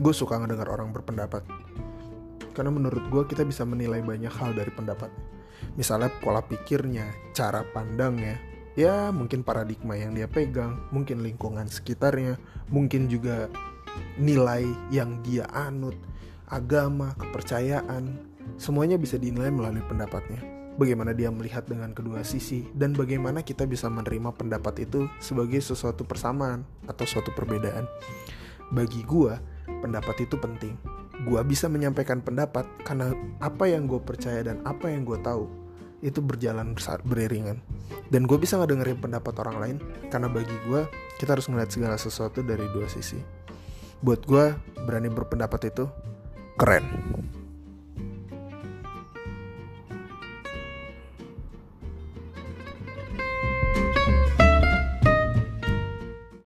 gue suka ngedengar orang berpendapat. Karena menurut gue kita bisa menilai banyak hal dari pendapat. Misalnya pola pikirnya cara pandangnya ya mungkin paradigma yang dia pegang mungkin lingkungan sekitarnya mungkin juga nilai yang dia anut agama kepercayaan semuanya bisa dinilai melalui pendapatnya. Bagaimana dia melihat dengan kedua sisi dan bagaimana kita bisa menerima pendapat itu sebagai sesuatu persamaan atau suatu perbedaan. Bagi gue pendapat itu penting. Gue bisa menyampaikan pendapat karena apa yang gue percaya dan apa yang gue tahu itu berjalan beriringan. Dan gue bisa ngedengerin pendapat orang lain karena bagi gue kita harus ngeliat segala sesuatu dari dua sisi. Buat gue berani berpendapat itu keren